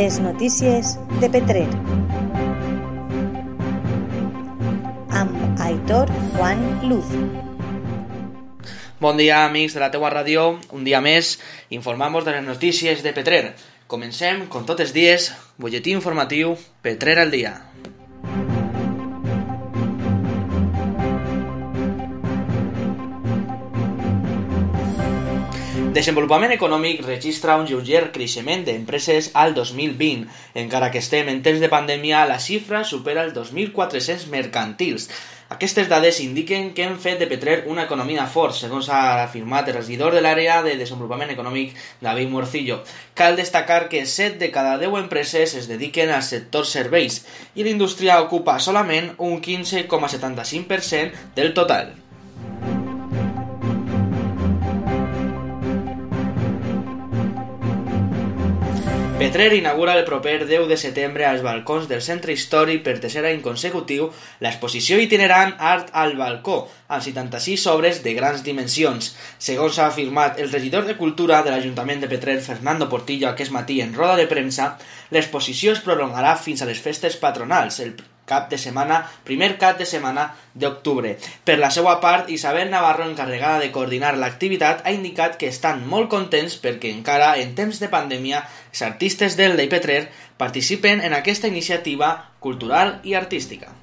Les notícies de Petrer. Amb Aitor Juan Luz. Bon dia, amics de la teua ràdio. Un dia més informamos de les notícies de Petrer. Comencem, com tots els dies, butlletí informatiu Petrer al dia. Desenvolupament econòmic registra un lleuger creixement d'empreses al 2020. Encara que estem en temps de pandèmia, la xifra supera els 2.400 mercantils. Aquestes dades indiquen que hem fet de Petrer una economia fort, segons ha afirmat el regidor de l'àrea de desenvolupament econòmic, David Morcillo. Cal destacar que 7 de cada 10 empreses es dediquen al sector serveis i la indústria ocupa solament un 15,75% del total. Petrer inaugura el proper 10 de setembre als balcons del centre històric per tercer any consecutiu l'exposició itinerant Art al balcó, amb 76 obres de grans dimensions. Segons ha afirmat el regidor de Cultura de l'Ajuntament de Petrer, Fernando Portillo, aquest matí en roda de premsa, l'exposició es prolongarà fins a les festes patronals, el cap de setmana, primer cap de setmana d'octubre. Per la seva part, Isabel Navarro, encarregada de coordinar l'activitat, ha indicat que estan molt contents perquè encara en temps de pandèmia els artistes del Petrer participen en aquesta iniciativa cultural i artística.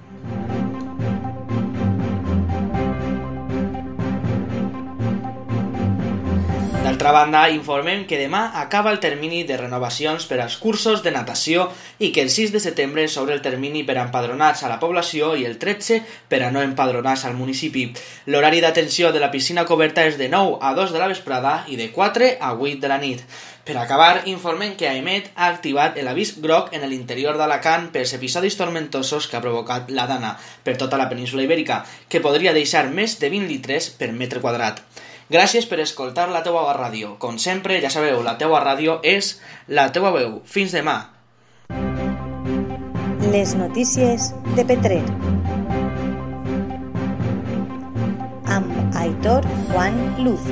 D'altra banda, informem que demà acaba el termini de renovacions per als cursos de natació i que el 6 de setembre s'obre el termini per a empadronats a la població i el 13 per a no empadronats al municipi. L'horari d'atenció de la piscina coberta és de 9 a 2 de la vesprada i de 4 a 8 de la nit. Per acabar, informen que AEMET ha activat l'avís groc en l'interior d'Alacant pels episodis tormentosos que ha provocat la Dana per tota la península ibèrica, que podria deixar més de 20 litres per metre quadrat. Gràcies per escoltar la teua ràdio. Com sempre, ja sabeu, la teua ràdio és la teua veu. Fins demà. Les notícies de Petrer. Amb Aitor Juan Luz.